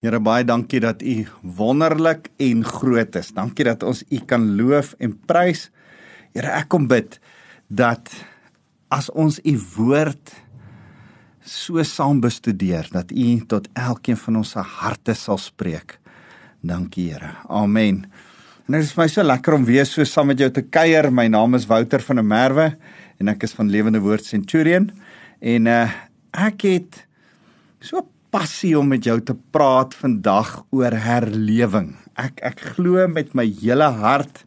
Here baie dankie dat U wonderlik en groot is. Dankie dat ons U kan loof en prys. Here, ek kom bid dat as ons U woord so saam bestudeer dat U tot elkeen van ons se harte sal spreek. Dankie Here. Amen. En dit is vir my so lekker om weer so saam met jou te kuier. My naam is Wouter van der Merwe en ek is van Lewende Woord Centurion en uh, ek het so passie om met jou te praat vandag oor herlewing. Ek ek glo met my hele hart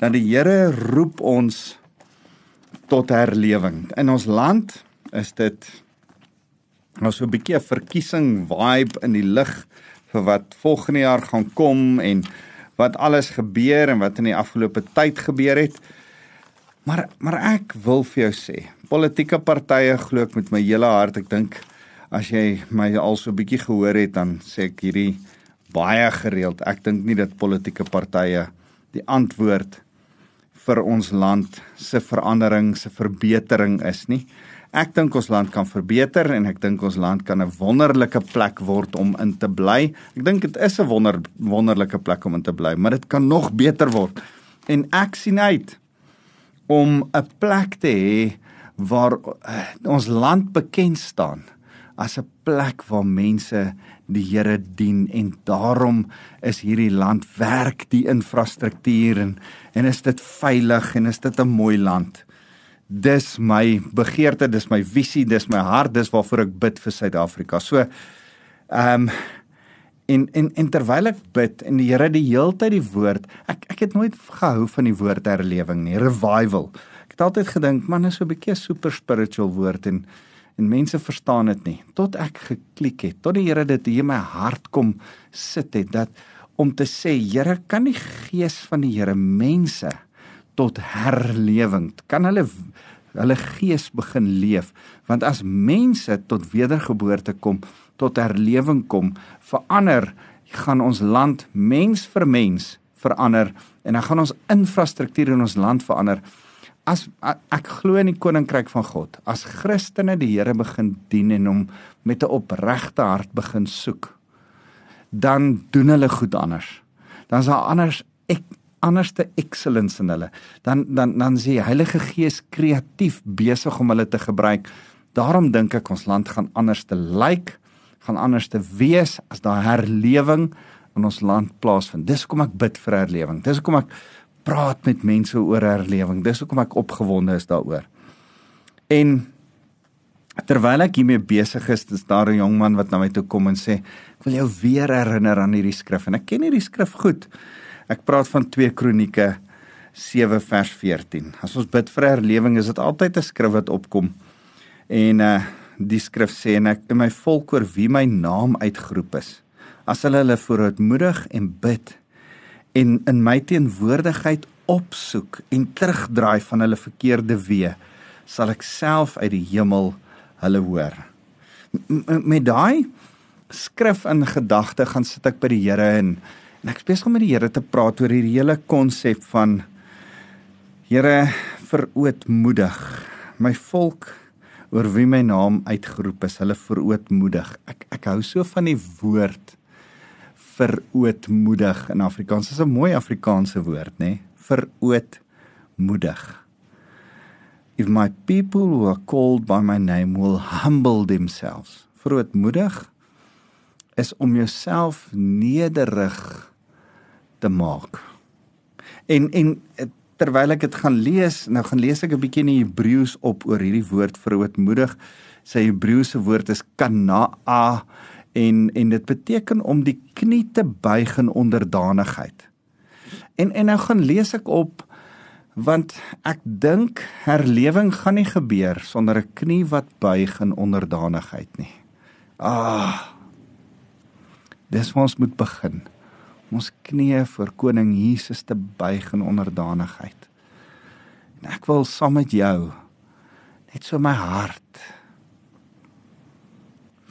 dat die Here roep ons tot herlewing. In ons land is dit nou so 'n bietjie 'n verkiesing vibe in die lug vir wat volgende jaar gaan kom en wat alles gebeur en wat in die afgelope tyd gebeur het. Maar maar ek wil vir jou sê, politieke partye glo ek met my hele hart, ek dink as jy my al so 'n bietjie gehoor het dan sê ek hierdie baie gereeld. Ek dink nie dat politieke partye die antwoord vir ons land se verandering, se verbetering is nie. Ek dink ons land kan verbeter en ek dink ons land kan 'n wonderlike plek word om in te bly. Ek dink dit is 'n wonder wonderlike plek om in te bly, maar dit kan nog beter word. En ek sien uit om 'n plek te hê waar uh, ons land bekend staan as 'n plek waar mense die Here dien en daarom is hierdie land werk die infrastruktuur en en is dit veilig en is dit 'n mooi land. Dis my begeerte, dis my visie, dis my hart, dis waarvoor ek bid vir Suid-Afrika. So ehm um, en en en terwyl ek bid en die Here die heeltyd die woord, ek ek het nooit gehou van die woord herlewing nie, revival. Ek het altyd gedink man is so 'n bietjie super spiritual woord en en mense verstaan dit nie. Tot ek geklik het tot die Here dit hier in my hart kom sit het dat om te sê Here kan die gees van die Here mense tot herlewing kan hulle hulle gees begin leef? Want as mense tot wedergeboorte kom tot herlewing kom verander gaan ons land mens vir mens verander en dan gaan ons infrastruktuur in ons land verander as ek glo in die koninkryk van God, as Christene die Here begin dien en hom met 'n opregte hart begin soek, dan doen hulle goed anders. Dan is daar anders ek anderste excellence in hulle. Dan dan dan sê die Heilige Gees kreatief besig om hulle te gebruik. Daarom dink ek ons land gaan anders te lyk, like, gaan anders te wees as daar herlewing in ons land plaasvind. Dis hoekom ek bid vir herlewing. Dis hoekom ek praat met mense oor herlewing. Dis hoekom ek opgewonde is daaroor. En terwyl ek hiermee besig is, is daar 'n jong man wat na my toe kom en sê, "Ek wil jou weer herinner aan hierdie skrif." En ek ken hierdie skrif goed. Ek praat van 2 Kronieke 7 vers 14. As ons bid vir herlewing, is dit altyd 'n skrif wat opkom. En uh die skrif sê en ek in my volk oor wie my naam uitgeroep is, as hulle hulle vooruitmoedig en bid en in my teenwoordigheid opsoek en terugdraai van hulle verkeerde weë, sal ek self uit die hemel hulle hoor. M met daai skrif in gedagte gaan sit ek by die Here en en ek besig om met die Here te praat oor hierdie hele konsep van Here verootmoedig my volk oor wie my naam uitgeroep is, hulle verootmoedig. Ek ek hou so van die woord verootmoedig in Afrikaans. Dis 'n mooi Afrikaanse woord, nê? Nee? Verootmoedig. If my people who are called by my name will humble themselves. Verootmoedig is om jouself nederig te maak. En en terwyl ek dit gaan lees, nou gaan lees ek 'n bietjie in die Hebreëus op oor hierdie woord verootmoedig. Sy Hebreëse woord is kanaa en en dit beteken om die knie te buig in onderdanigheid. En en nou gaan lees ek op want ek dink herlewing gaan nie gebeur sonder 'n knie wat buig in onderdanigheid nie. Ah. Dis waar ons moet begin. Ons knieë voor koning Jesus te buig in onderdanigheid. En ek wil saam met jou net so my hart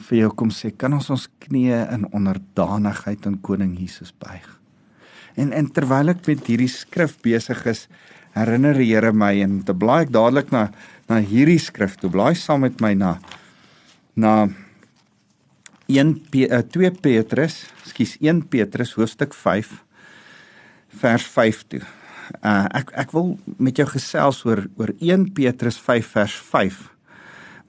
vir jou kom sê, kan ons ons knieë in onderdanigheid aan koning Jesus buig. En en terwyl ek met hierdie skrif besig is, herinner die Here my en te blaai ek dadelik na na hierdie skrif toe. Blaai saam met my na na 1 P, uh, 2 Petrus, skus 1 Petrus hoofstuk 5 vers 5 toe. Uh ek ek wil met jou gesels oor oor 1 Petrus 5 vers 5.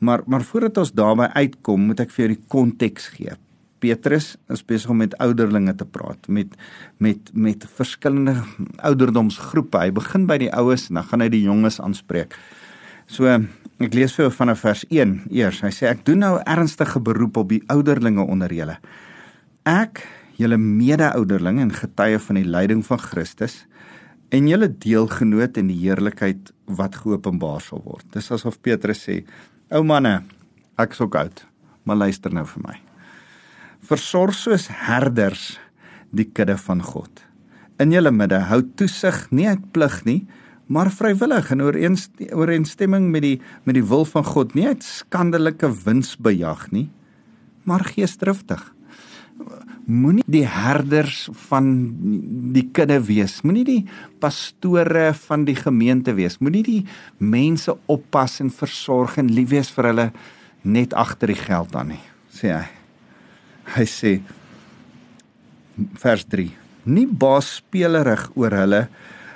Maar maar voordat ons daarby uitkom, moet ek vir jou die konteks gee. Petrus is besig om met ouderlinge te praat, met met met verskillende ouderdomsgroepe. Hy begin by die oues en dan gaan hy die jonges aanspreek. So ek lees vir jou vanaf vers 1 eers. Hy sê ek doen nou ernstige beroep op die ouderlinge onder julle. Ek, julle mede-ouderlinge en getuie van die lyding van Christus en julle deelgenoot in die heerlikheid wat geopenbaar sal word. Dis asof Petrus sê: "Ou manne, ek is ook oud, maar luister nou vir my. Versorg soos herders die kudde van God. In julle midde hou toesig nie uit plig nie, maar vrywillig en ooreenstemming met die met die wil van God, nie uit skandelike winsbejag nie, maar geesdriftig." Moenie die herders van die kudde wees. Moenie die pastore van die gemeente wees. Moenie die mense oppas en versorg en lief wees vir hulle net agter die geld aan nie, sê hy. Hy sê vers 3: Nie baas spelerig oor hulle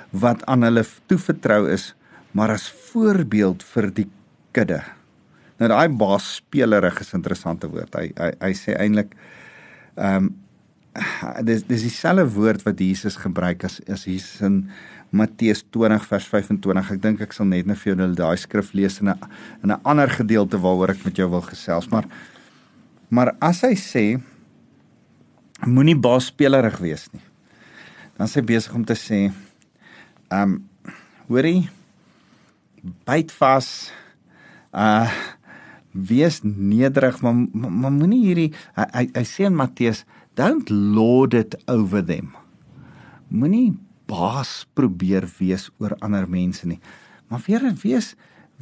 wat aan hulle toevertrou is, maar as voorbeeld vir die kudde. Nou daai baas spelerig is 'n interessante woord. Hy hy, hy sê eintlik Ehm um, dis dis dieselfde woord wat Jesus gebruik as as Jesus in Matteus 20 vers 25. Ek dink ek sal net nou vir jou daai skrif lees in 'n in 'n ander gedeelte waaroor ek met jou wil gesels, maar maar as hy sê moenie baasspeelerig wees nie. Dan sê besig om te sê ehm um, hoorie byt vas uh wees nederig maar maar, maar moenie hierdie hy, hy, hy sê in Matteus don't lord it over them. Moenie baas probeer wees oor ander mense nie. Maar weer wees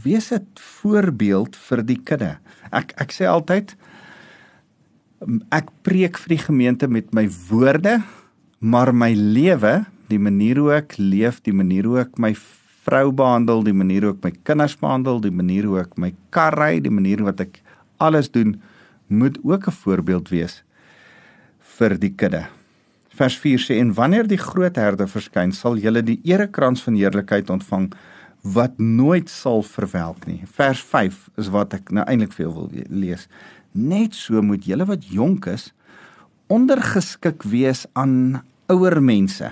wees 'n voorbeeld vir die kudde. Ek ek sê altyd ek preek vir die gemeente met my woorde maar my lewe die manier hoe ek leef die manier hoe ek my vrou behandel, die manier hoe ek my kinders behandel, die manier hoe ek my kar ry, die manier wat ek alles doen, moet ook 'n voorbeeld wees vir die kudde. Vers 4 sê en wanneer die groot herde verskyn, sal julle die erekrans van heerlikheid ontvang wat nooit sal verwelk nie. Vers 5 is wat ek nou eintlik veel wil lees. Net so moet julle wat jonk is ondergeskik wees aan ouer mense.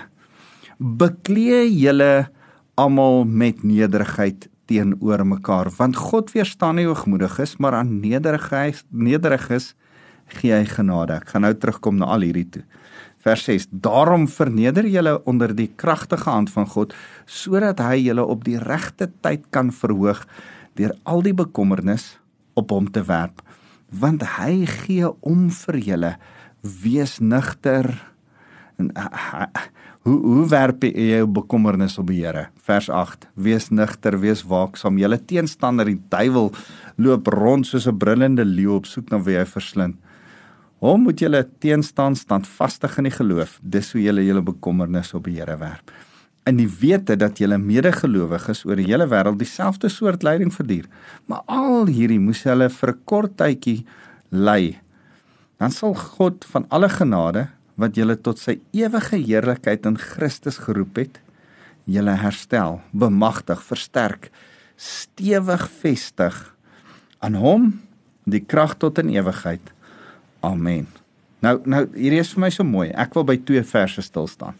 Beklee julle almal met nederigheid teenoor mekaar want God weerstaan nie hoogmoediges maar aan nederigheid nederiges gee hy genade. Ek gaan nou terugkom na al hierdie toe. Vers 6 daarom verneder julle onder die kragtige hand van God sodat hy julle op die regte tyd kan verhoog deur al die bekommernis op hom te werp. Want hy gee om vir julle wees nigter en Hoe hoe werp jy jou bekommernis op die Here? Vers 8: Wees nigter, wees waaksaam. Julle teenstander, die duiwel, loop rond soos 'n brullende leeu op soek na wie hy verslind. Hom moet julle teenstaan standvastig in die geloof. Dis hoe julle julle bekommernis op die Here werp. In die wete dat julle medegelowiges oor die hele wêreld dieselfde soort lyding verduur. Maar al hierdie moes hulle vir 'n kort tydjie ly. Dan sal God van alle genade wat julle tot sy ewige heerlikheid in Christus geroep het, julle herstel, bemagtig, versterk, stewig vestig aan hom die krag tot in ewigheid. Amen. Nou nou hierdie is vir my so mooi. Ek wil by twee verse stil staan.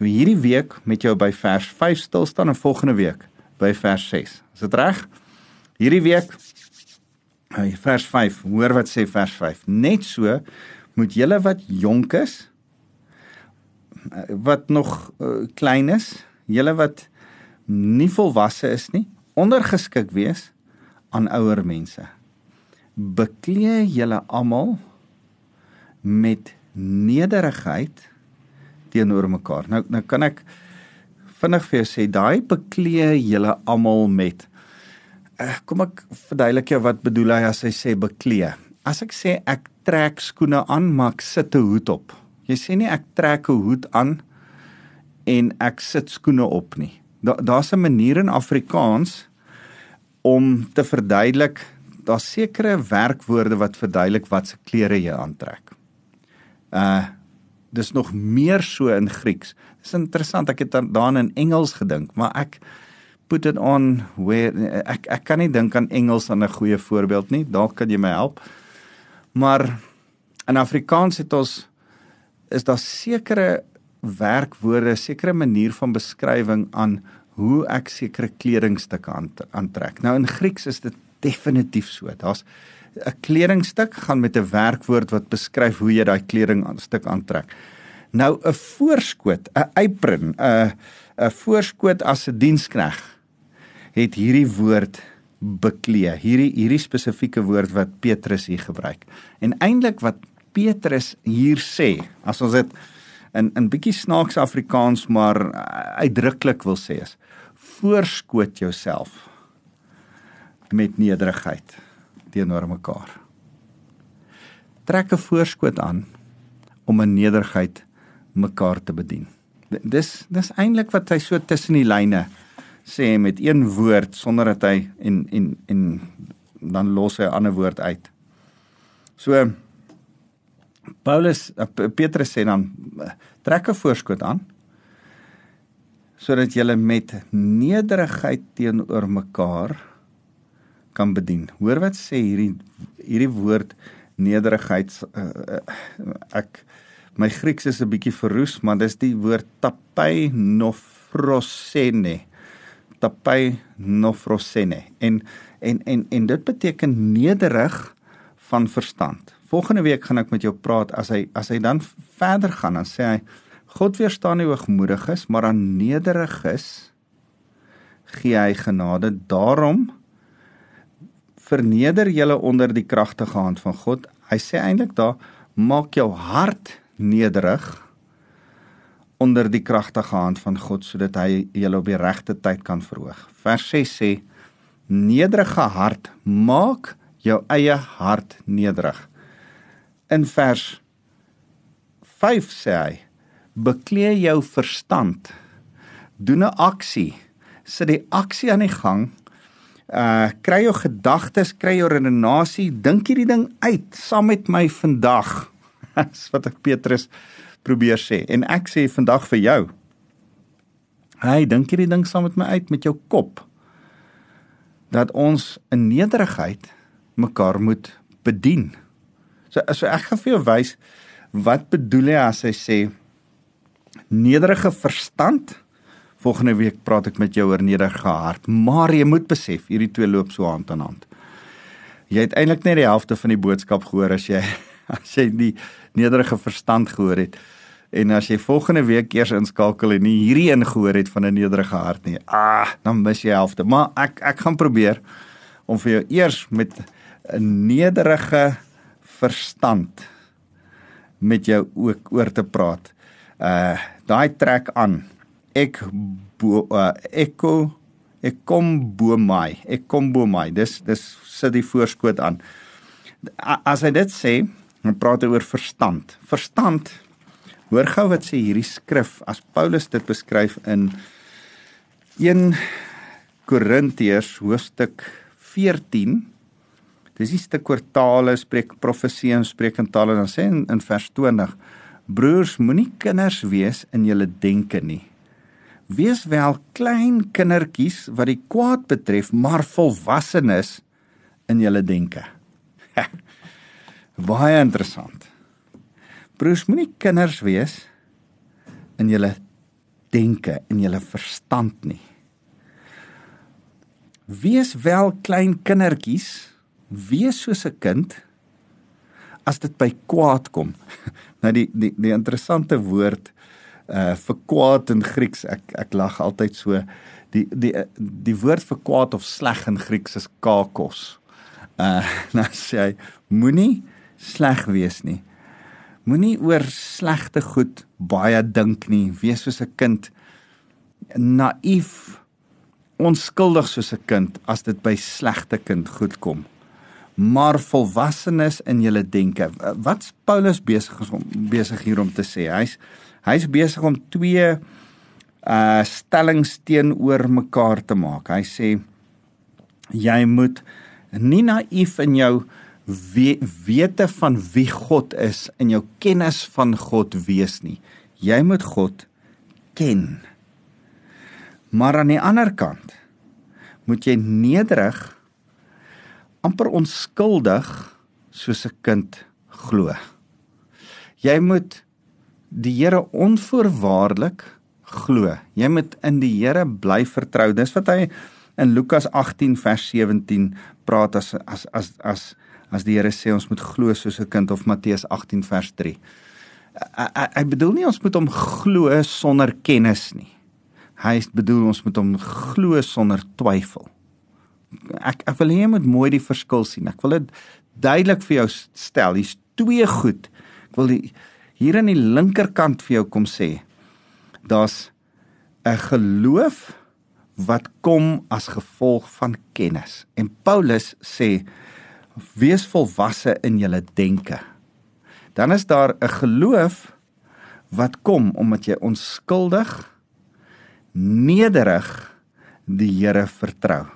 Vir hierdie week met jou by vers 5 stil staan en volgende week by vers 6. Is dit reg? Hierdie week hy vers 5. Hoor wat sê vers 5. Net so moet julle wat jonk is wat nog uh, klein is, julle wat nie volwasse is nie, ondergeskik wees aan ouer mense. Beklee julle almal met nederigheid teenoor mekaar. Nou nou kan ek vinnig vir jou sê daai beklee julle almal met uh, kom ek verduidelik jou wat bedoel hy as hy sê beklee. As ek sê ek trek skoene aan, maar ek sit 'n hoed op. Jy sê nie ek trek 'n hoed aan en ek sit skoene op nie. Daar's 'n manier in Afrikaans om te verduidelik daar's sekere werkwoorde wat verduidelik wat se klere jy aantrek. Uh dis nog meer so in Grieks. Dis interessant, ek het daaraan in Engels gedink, maar ek put it on where ek ek kan nie dink aan Engels aan 'n goeie voorbeeld nie. Dalk kan jy my help. Maar in Afrikaans het ons is daar sekere werkwoorde, sekere manier van beskrywing aan hoe ek sekere kledingsstukke aantrek. Nou in Grieks is dit definitief so. Daar's 'n kledingstuk gaan met 'n werkwoord wat beskryf hoe jy daai kledingstuk aantrek. Nou 'n voorskoot, 'n apron, 'n 'n voorskoot as 'n dienskneg het hierdie woord beklee. Hierdie hierdie spesifieke woord wat Petrus hier gebruik. En eintlik wat Petrus hier sê, as ons dit in in bietjie snaaks Afrikaans maar uitdruklik wil sê is voorskoot jouself met nederigheid teenoor mekaar. Trek 'n voorskoot aan om in nederigheid mekaar te bedien. Dis dis eintlik wat hy so tussen die lyne sê met een woord sonder dat hy en en en dan los hy 'n ander woord uit. So Paulus uh, Petrus sê dan trek 'n voorskoot aan sodat jy met nederigheid teenoor mekaar kan bedien. Hoor wat sê hierdie hierdie woord nederigheid uh, ek my Grieks is 'n bietjie verroes, maar dis die woord tapai nofrosene. Tapai nofrosene. En en en en dit beteken nederig van verstand. Volgende week gaan ek met jou praat as hy as hy dan verder gaan dan sê hy God weerstaan die hoogmoediges, maar aan nederiges gee hy genade. Daarom verneder julle onder die kragtige hand van God. Hy sê eintlik daar maak jou hart nederig onder die kragtige hand van God sodat hy julle op die regte tyd kan verhoog. Vers 6 sê nederige hart maak jou eie hart nederig. In vers 5 sê hy beklee jou verstand doen 'n aksie sit die aksie aan die gang uh kry jou gedagtes, kry jou redenasie, dink hierdie ding uit saam met my vandag. Dis wat ek Petrus probeer sê en ek sê vandag vir jou. Hey, dink hierdie ding saam met my uit met jou kop. Dat ons in nederigheid mekaar moet bedien. So so ek gaan vir jou wys wat bedoel hy as hy sê nederige verstand Volgende week praat ek met jou oor nederige hart, maar jy moet besef hierdie twee loop so hand aan hand. Jy het eintlik net die helfte van die boodskap gehoor as jy as jy die nederige verstand gehoor het. En as jy volgende week eers inskakel en nie hierdie een gehoor het van 'n nederige hart nie, ah, dan mis jy helfte. Maar ek ek gaan probeer om vir jou eers met 'n nederige verstand met jou ook oor te praat. Uh daai trek aan ek bo uh, ek ko ek kom bo my ek kom bo my dis dis sit die voorskoot aan as hy dit sê dan praat hy oor verstand verstand hoor gou wat sê hierdie skrif as Paulus dit beskryf in 1 Korintiërs hoofstuk 14 dis die stuk oor tale spreek profesie en spreek in tale dan sê in, in vers 20 broers moenie kinders wees in julle denke nie Wees wel klein kindertjies wat die kwaad betref, maar volwassenes in julle denke. Baie interessant. Broers, moenie kinders wees in julle denke en julle verstand nie. Wees wel klein kindertjies, wees soos 'n kind as dit by kwaad kom. Nou die die die interessante woord uh vir kwaad in Grieks ek ek lag altyd so die die die woord vir kwaad of sleg in Grieks is kakos. Uh nou sê hy moenie sleg wees nie. Moenie oor slegte goed baie dink nie. Wees soos 'n kind naïef onskuldig soos 'n kind as dit by slegte kind goed kom. Maar volwassenes in julle denke. Wat's Paulus besig om besig hier om te sê? Hy's hy's besig om twee uh stellings teenoor mekaar te maak. Hy sê jy moet Nie naïef in jou we wete van wie God is en jou kennis van God wees nie. Jy moet God ken. Maar aan die ander kant moet jy nederig amper onskuldig soos 'n kind glo. Jy moet die Here onvoorwaardelik glo. Jy moet in die Here bly vertrou. Dis wat hy in Lukas 18 vers 17 praat as as as as as die Here sê ons moet glo soos 'n kind of Matteus 18 vers 3. Hy bedoel nie ons moet hom glo sonder kennis nie. Hy bedoel ons moet hom glo sonder twyfel. Ek ek wil hê jy moet mooi die verskil sien. Ek wil dit duidelik vir jou stel. Hier's twee goed. Ek wil die, hier aan die linkerkant vir jou kom sê. Daar's 'n geloof wat kom as gevolg van kennis. En Paulus sê wees volwasse in julle denke. Dan is daar 'n geloof wat kom omdat jy onskuldig nederig die Here vertrou.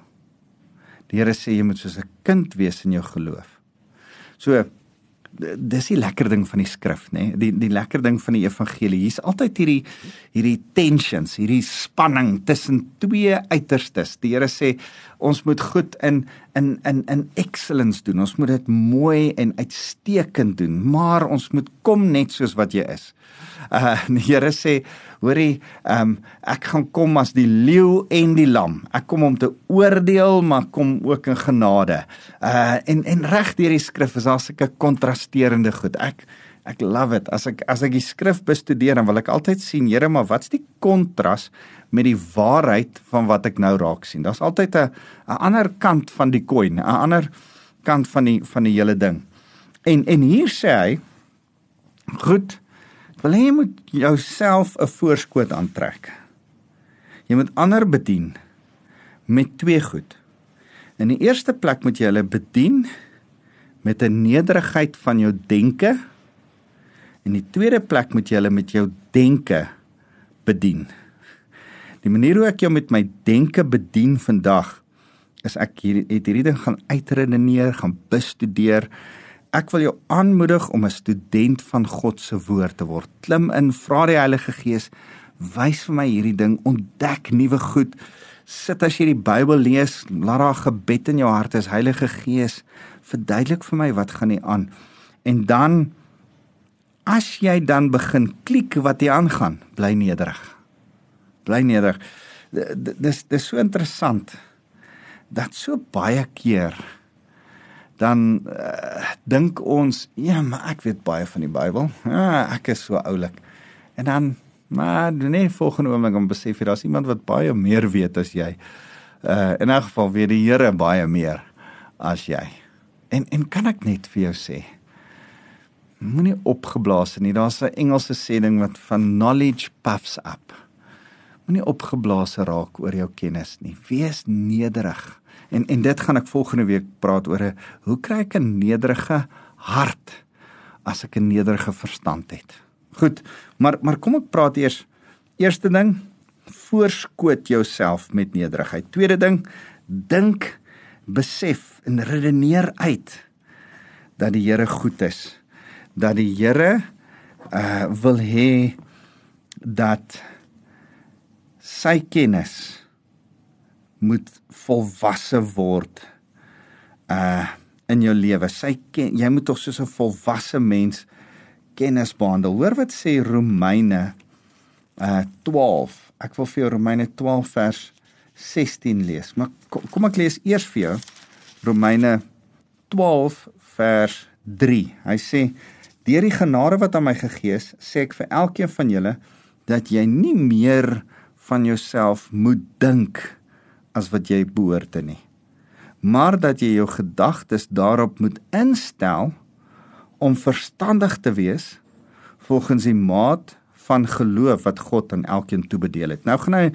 Die Here sê jy moet soos 'n kind wees in jou geloof. So dis die lekker ding van die skrif nê nee? die die lekker ding van die evangelie hier's altyd hierdie hierdie tensions hierdie spanning tussen twee uiterstes die Here sê ons moet goed in in in in excellence doen. Ons moet dit mooi en uitstekend doen. Maar ons moet kom net soos wat jy is. Uh die Here sê hoorie um ek gaan kom as die leeu en die lam. Ek kom om te oordeel maar kom ook in genade. Uh en en reg deur die skrif is daar sulke kontrasterende goed. Ek ek love it. As ek as ek die skrif bestudeer dan wil ek altyd sien Here maar wat's die kontras met die waarheid van wat ek nou raak sien daar's altyd 'n 'n ander kant van die koin 'n ander kant van die van die hele ding en en hier sê hy goed wil jy moet jouself 'n voorskot aantrek. Jy moet ander bedien met twee goed. In die eerste plek moet jy hulle bedien met 'n nederigheid van jou denke. In die tweede plek moet jy hulle met jou denke bedien. Die manier hoe ek jou met my denke bedien vandag is ek hier het hierdie ding gaan uitredeneer, gaan bestudeer Ek wil jou aanmoedig om 'n student van God se woord te word. Klim in, vra die Heilige Gees, wys vir my hierdie ding, ontdek nuwe goed. Sit as jy die Bybel lees, laat daar gebed in jou hart is, Heilige Gees, verduidelik vir my wat gaan hier aan. En dan as jy dan begin klik wat hier aangaan, bly nederig. Bly nederig. Dis dis so interessant dat so baie keer dan uh, dink ons ja maar ek weet baie van die Bybel. Ja, ek is so oulik. En dan maar nee volgende oomblik om besef jy daar's iemand wat baie meer weet as jy. Uh, in 'n geval weet die Here baie meer as jy. En en kan ek net vir jou sê moenie opgeblaas nie. Daar's 'n Engelse sê ding wat van knowledge puffs up moenie opgeblaas raak oor jou kennis nie wees nederig En en dit gaan ek volgende week praat oor 'n hoe kry ek 'n nederige hart as ek 'n nederige verstand het. Goed, maar maar kom ek praat eers eerste ding voorskoot jouself met nederigheid. Tweede ding dink, besef en redeneer uit dat die Here goed is. Dat die Here uh wil hê dat sy kennis moet volwasse word uh in jou lewe. Sy ken, jy moet tog soos 'n volwasse mens kennis behandel. Hoor wat sê Romeine uh 12. Ek wil vir jou Romeine 12 vers 16 lees. Maar kom, kom ek lees eers vir jou Romeine 12 vers 3. Hy sê: "Deur die genade wat aan my gegee is, sê ek vir elkeen van julle dat jy nie meer van jouself moet dink as wat jy behoort te nie. Maar dat jy jou gedagtes daarop moet instel om verstandig te wees volgens die maat van geloof wat God aan elkeen toebedeel het. Nou gaan hy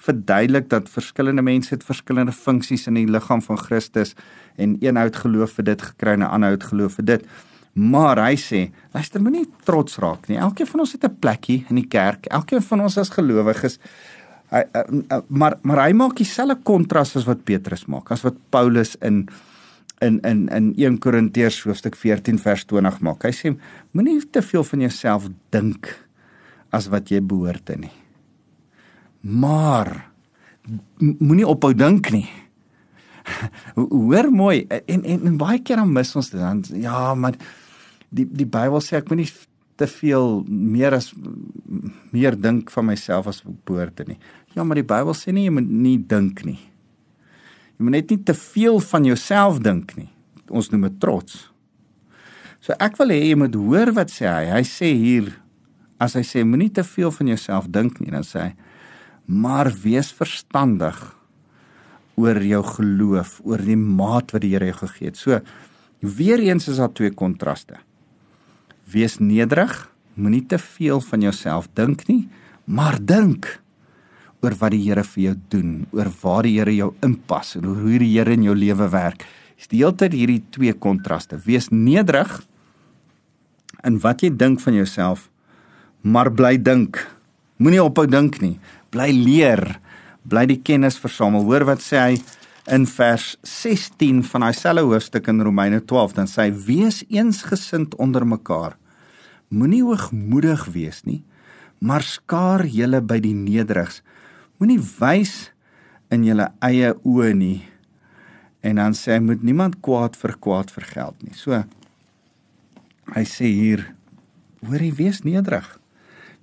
verduidelik dat verskillende mense het verskillende funksies in die liggaam van Christus en een hout geloof vir dit gekry en 'n ander hout geloof vir dit. Maar hy sê, luister moenie trots raak nie. Elkeen van ons het 'n plekkie in die kerk. Elkeen van ons as gelowiges hy uh, uh, maar maar hy maak dieselfde kontras as wat Petrus maak as wat Paulus in in in in 1 Korintiërs hoofstuk 14 vers 20 maak. Hy sê moenie te veel van jouself dink as wat jy behoort te nie. Maar moenie ophou dink nie. Hoor mooi en, en en baie keer dan mis ons dit dan ja, maar die die Bybel sê ek moenie te veel meer as meer dink van myself as behoort te nie. Ja, maar die Bybel sê nie jy moet nie dink nie. Jy moet net nie te veel van jouself dink nie. Ons noem dit trots. So ek wil hê jy moet hoor wat sê hy. Hy sê hier as hy sê moenie te veel van jouself dink nie, dan sê hy maar wees verstandig oor jou geloof, oor die maat wat die Here jou gegee het. So weer eens is daar twee kontraste. Wees nederig, moenie te veel van jouself dink nie, maar dink oor wat die Here vir jou doen, oor waar die Here jou inpas, oor hoe die Here in jou lewe werk. Dis die hele tyd hierdie twee kontraste. Wees nederig in wat jy dink van jouself, maar bly dink. Moenie ophou dink nie. Bly leer, bly die kennis versamel. Hoor wat sê hy in vers 16 van daai selfe hoofstuk in Romeine 12, dan sê hy: "Wees eensgesind onder mekaar. Moenie hoogmoedig wees nie, maar skaar julle by die nederigs." Moenie wys in julle eie oë nie. En dan sê hy moet niemand kwaad vir kwaad vergeld nie. So hy sê hier hoorie wees nederig.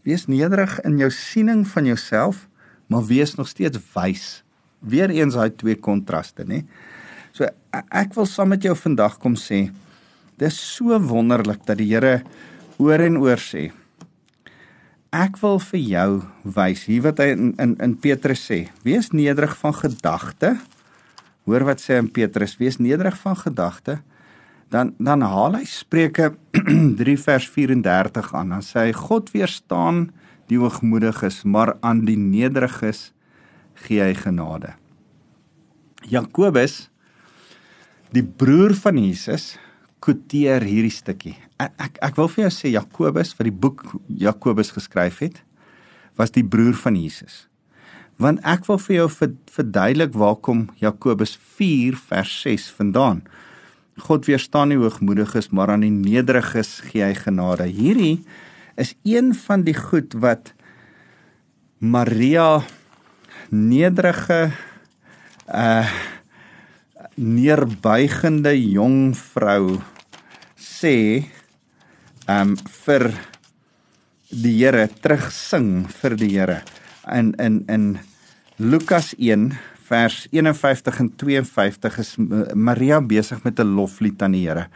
Wees nederig in jou siening van jouself, maar wees nog steeds wys. Weereens daai twee kontraste, nê? So ek wil saam met jou vandag kom sê dis so wonderlik dat die Here oor en oor sê Ek wil vir jou wys hier wat hy in in, in Petrus sê. Wees nederig van gedagte. Hoor wat sê in Petrus, wees nederig van gedagte. Dan dan haal hy Spreuke 3 vers 34 aan. Dan sê hy God weerstaan die hoogmoediges, maar aan die nederiges gee hy genade. Jakobus die broer van Jesus kwoteer hierdie stukkie. Ek, ek ek wil vir jou sê Jakobus wat die boek Jakobus geskryf het, was die broer van Jesus. Want ek wil vir jou verduidelik waar kom Jakobus 4 vers 6 vandaan. God weerstaan nie hoogmoediges, maar aan die nederiges gee hy genade. Hierdie is een van die goed wat Maria nederige uh neerbuigende jong vrou sê um vir die Here terug sing vir die Here in in in Lukas 1 vers 51 en 52 is Maria besig met 'n loflied aan die Here.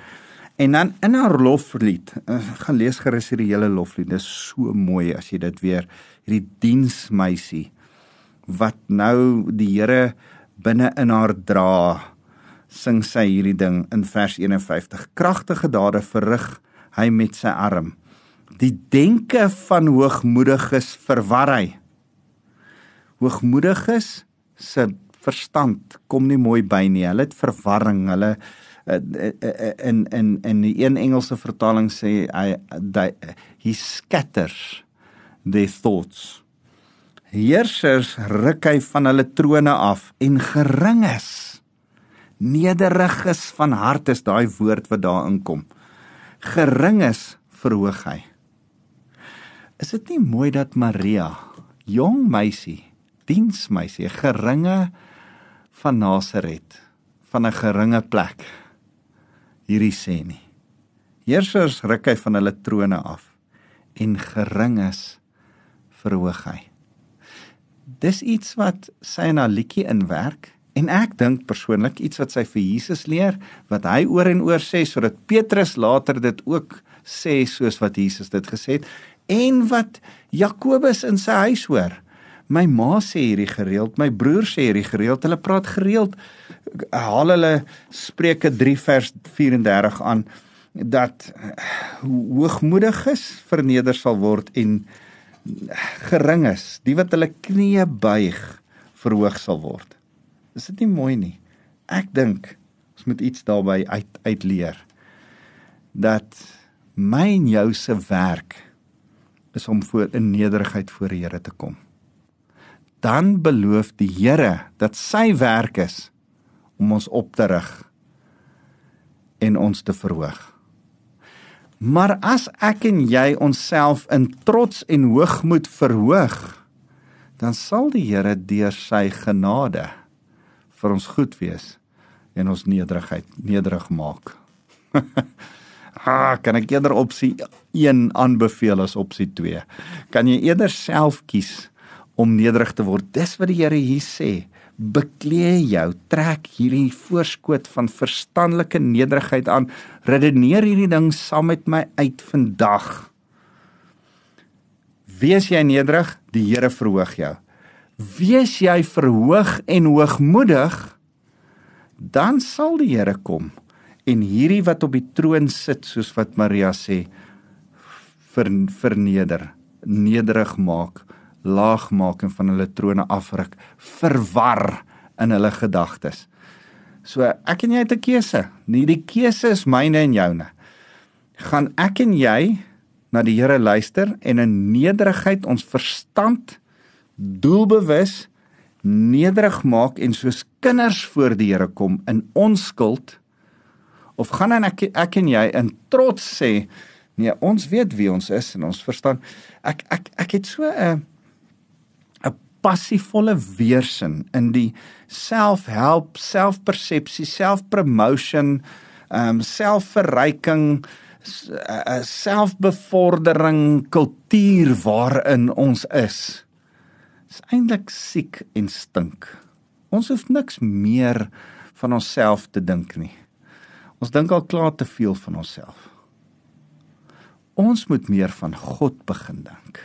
En dan in haar loflied, uh, gaan lees gerus hierdie hele loflied. Dit is so mooi as jy dit weer hierdie diensmeisie wat nou die Here binne in haar dra sing sy hierdie ding in vers 51. Kragtige dade verrig hy met sy arm. Die denke van hoogmoediges verwar hy. Hoogmoediges se verstand kom nie mooi by nie. Hulle het verwarring. Hulle eh, eh, eh, in in in die een Engelse vertaling sê hy he scatters their thoughts. Heersers ruk hy van hulle trone af en gering is Nederig is van hart is daai woord wat daarin kom. Gering is verhoog hy. Is dit nie mooi dat Maria, jong meisie, diensmeisie, geringe van Nasaret, van 'n geringe plek hierdie sê nie. Heersers ruk hy van hulle trone af en gering is verhoog hy. Dis iets wat sy in haar liedjie inwerk En ek dink persoonlik iets wat sy vir Jesus leer, wat hy oor en oor sê sodat Petrus later dit ook sê soos wat Jesus dit gesê het en wat Jakobus in sy huis hoor. My ma sê hierdie gereeld, my broer sê hierdie gereeld, hulle praat gereeld haal hulle Spreuke 3 vers 34 aan dat hoogmoediges verneder sal word en gering is, die wat hulle knieë buig verhoog sal word. Is dit nie mooi nie? Ek dink ons moet iets daarbey uit uitleer dat my en jou se werk is om voor in nederigheid voor die Here te kom. Dan beloof die Here dat sy werk is om ons op te rig en ons te verhoog. Maar as ek en jy onsself in trots en hoogmoed verhoog, dan sal die Here deur sy genade vir ons goed wees en ons nederigheid nederig maak. ah, kan ek eerder opsie 1 aanbeveel as opsie 2? Kan jy eerder self kies om nederig te word? Dis wat die Here hier sê beklee jou, trek hierdie voorskoot van verstandelike nederigheid aan. Redeneer hierdie ding saam met my uit vandag. Wees jy nederig, die Here verhoog jou. Wees jy verhoog en hoogmoedig, dan sal die Here kom en hierdie wat op die troon sit soos wat Maria sê ver, verneder, nederig maak laag maak en van hulle trone afruk, verwar in hulle gedagtes. So ek en jy het 'n keuse. Nie die keuse is myne en joune. Gaan ek en jy na die Here luister en in nederigheid ons verstand doelbewus nederig maak en soos kinders voor die Here kom in onskuld of gaan dan ek ek en jy in trots sê nee ons weet wie ons is en ons verstaan ek ek ek het so 'n passievolle weersin in die self-help, selfpersepsie, self-promotion, ehm um, selfverryking, uh, selfbevordering kultuur waarin ons is. Is eintlik siek en stink. Ons hoef niks meer van onsself te dink nie. Ons dink al klaar te veel van onsself. Ons moet meer van God begin dink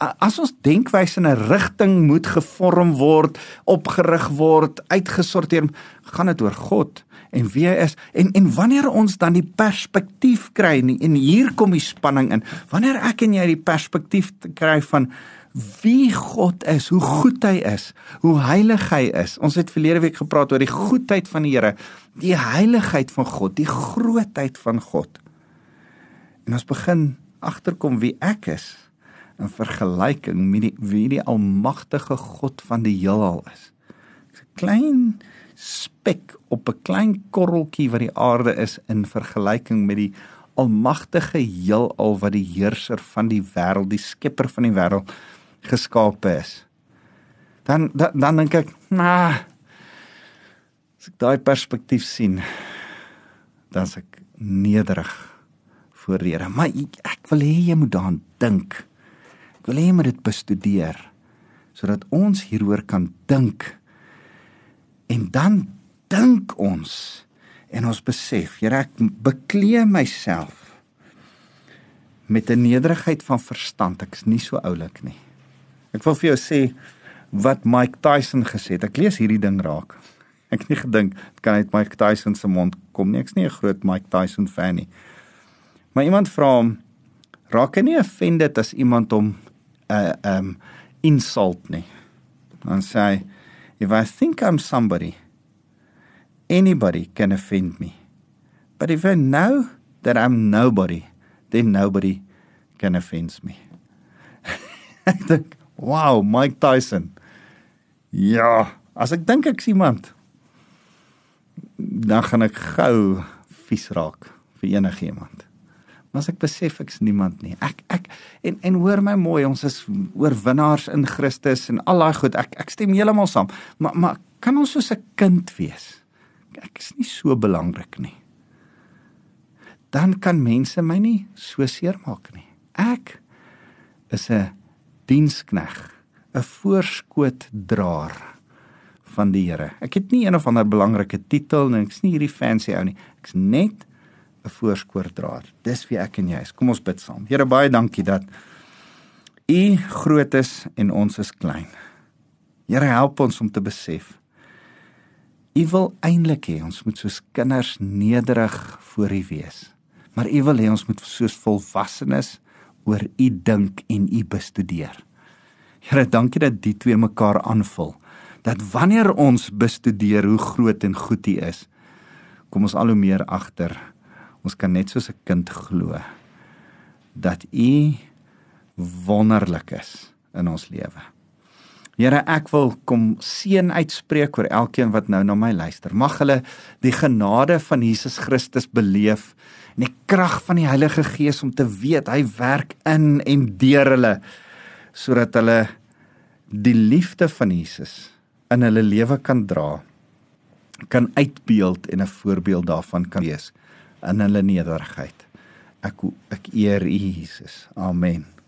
as ons denkwyse in 'n rigting moet gevorm word, opgerig word, uitgesorteer, gaan dit oor God en wie hy is en en wanneer ons dan die perspektief kry nie, en hier kom die spanning in. Wanneer ek en jy die perspektief kry van wie God is, hoe goed hy is, hoe heilig hy is. Ons het verlede week gepraat oor die goedheid van die Here, die heiligheid van God, die grootheid van God. En ons begin agterkom wie ek is in vergelyking met die wie die almagtige God van die heelal is. 'n Klein spek op 'n klein korreltjie wat die aarde is in vergelyking met die almagtige heelal wat die heerser van die wêreld, die skepper van die wêreld geskape is. Dan dan, dan dink ek, nah, as ek daai perspektief sien, dan is ek nederig voor die Here. Maar ek, ek wil hê jy moet daaraan dink. Ek wil hê jy moet dit bestudeer sodat ons hieroor kan dink. En dan dink ons en ons besef, Here, ek beklee myself met 'n nederigheid van verstand. Ek is nie so oulik nie. Ek wil vir jou sê wat Mike Tyson gesê het. Ek lees hierdie ding raak. Ek het nie gedink dit kan uit Mike Tyson se mond kom nie. Ek's nie 'n groot Mike Tyson fan nie. Maar iemand vra hom raak hy nie offended as iemand hom 'n uh, um insult nie. Dan sê hy if I think I'm somebody anybody can offend me. But if I know that I'm nobody, then nobody can offend me. ek dink, wow, Mike Tyson. Ja, as ek dink ek's iemand dan gaan ek gou vies raak vir enigiemand. Maar as ek besef ek's niemand nie. Ek ek en en hoor my mooi, ons is oorwinnaars in Christus en al daai goed. Ek ek stem heeltemal saam. Maar maar kan ons soos 'n kind wees? Ek is nie so belangrik nie. Dan kan mense my nie so seermaak nie. Ek is 'n dienskneg, 'n voorskootdraer van die Here. Ek het nie een of ander belangrike titel en ek's nie hierdie fancy ou nie. Ek's net 'n voorskoordraer. Dis wie ek en jy is. Kom ons bid saam. Here baie dankie dat U groot is en ons is klein. Here help ons om te besef. U wil eintlik hê ons moet soos kinders nederig voor U wees. Maar U wil hê ons moet soos volwassenes oor U dink en U bestudeer. Here, dankie dat die twee mekaar aanvul. Dat wanneer ons bestudeer hoe groot en goed U is, kom ons al hoe meer agter Ons kan net soos 'n kind glo dat U wonderlik is in ons lewe. Here, ek wil kom seën uitspreek oor elkeen wat nou na my luister. Mag hulle die genade van Jesus Christus beleef en die krag van die Heilige Gees om te weet hy werk in en deur hulle sodat hulle die liefde van Jesus in hulle lewe kan dra kan uitbeeld en 'n voorbeeld daarvan kan wees in hulle nederigheid. Ek ek eer U Jesus. Amen.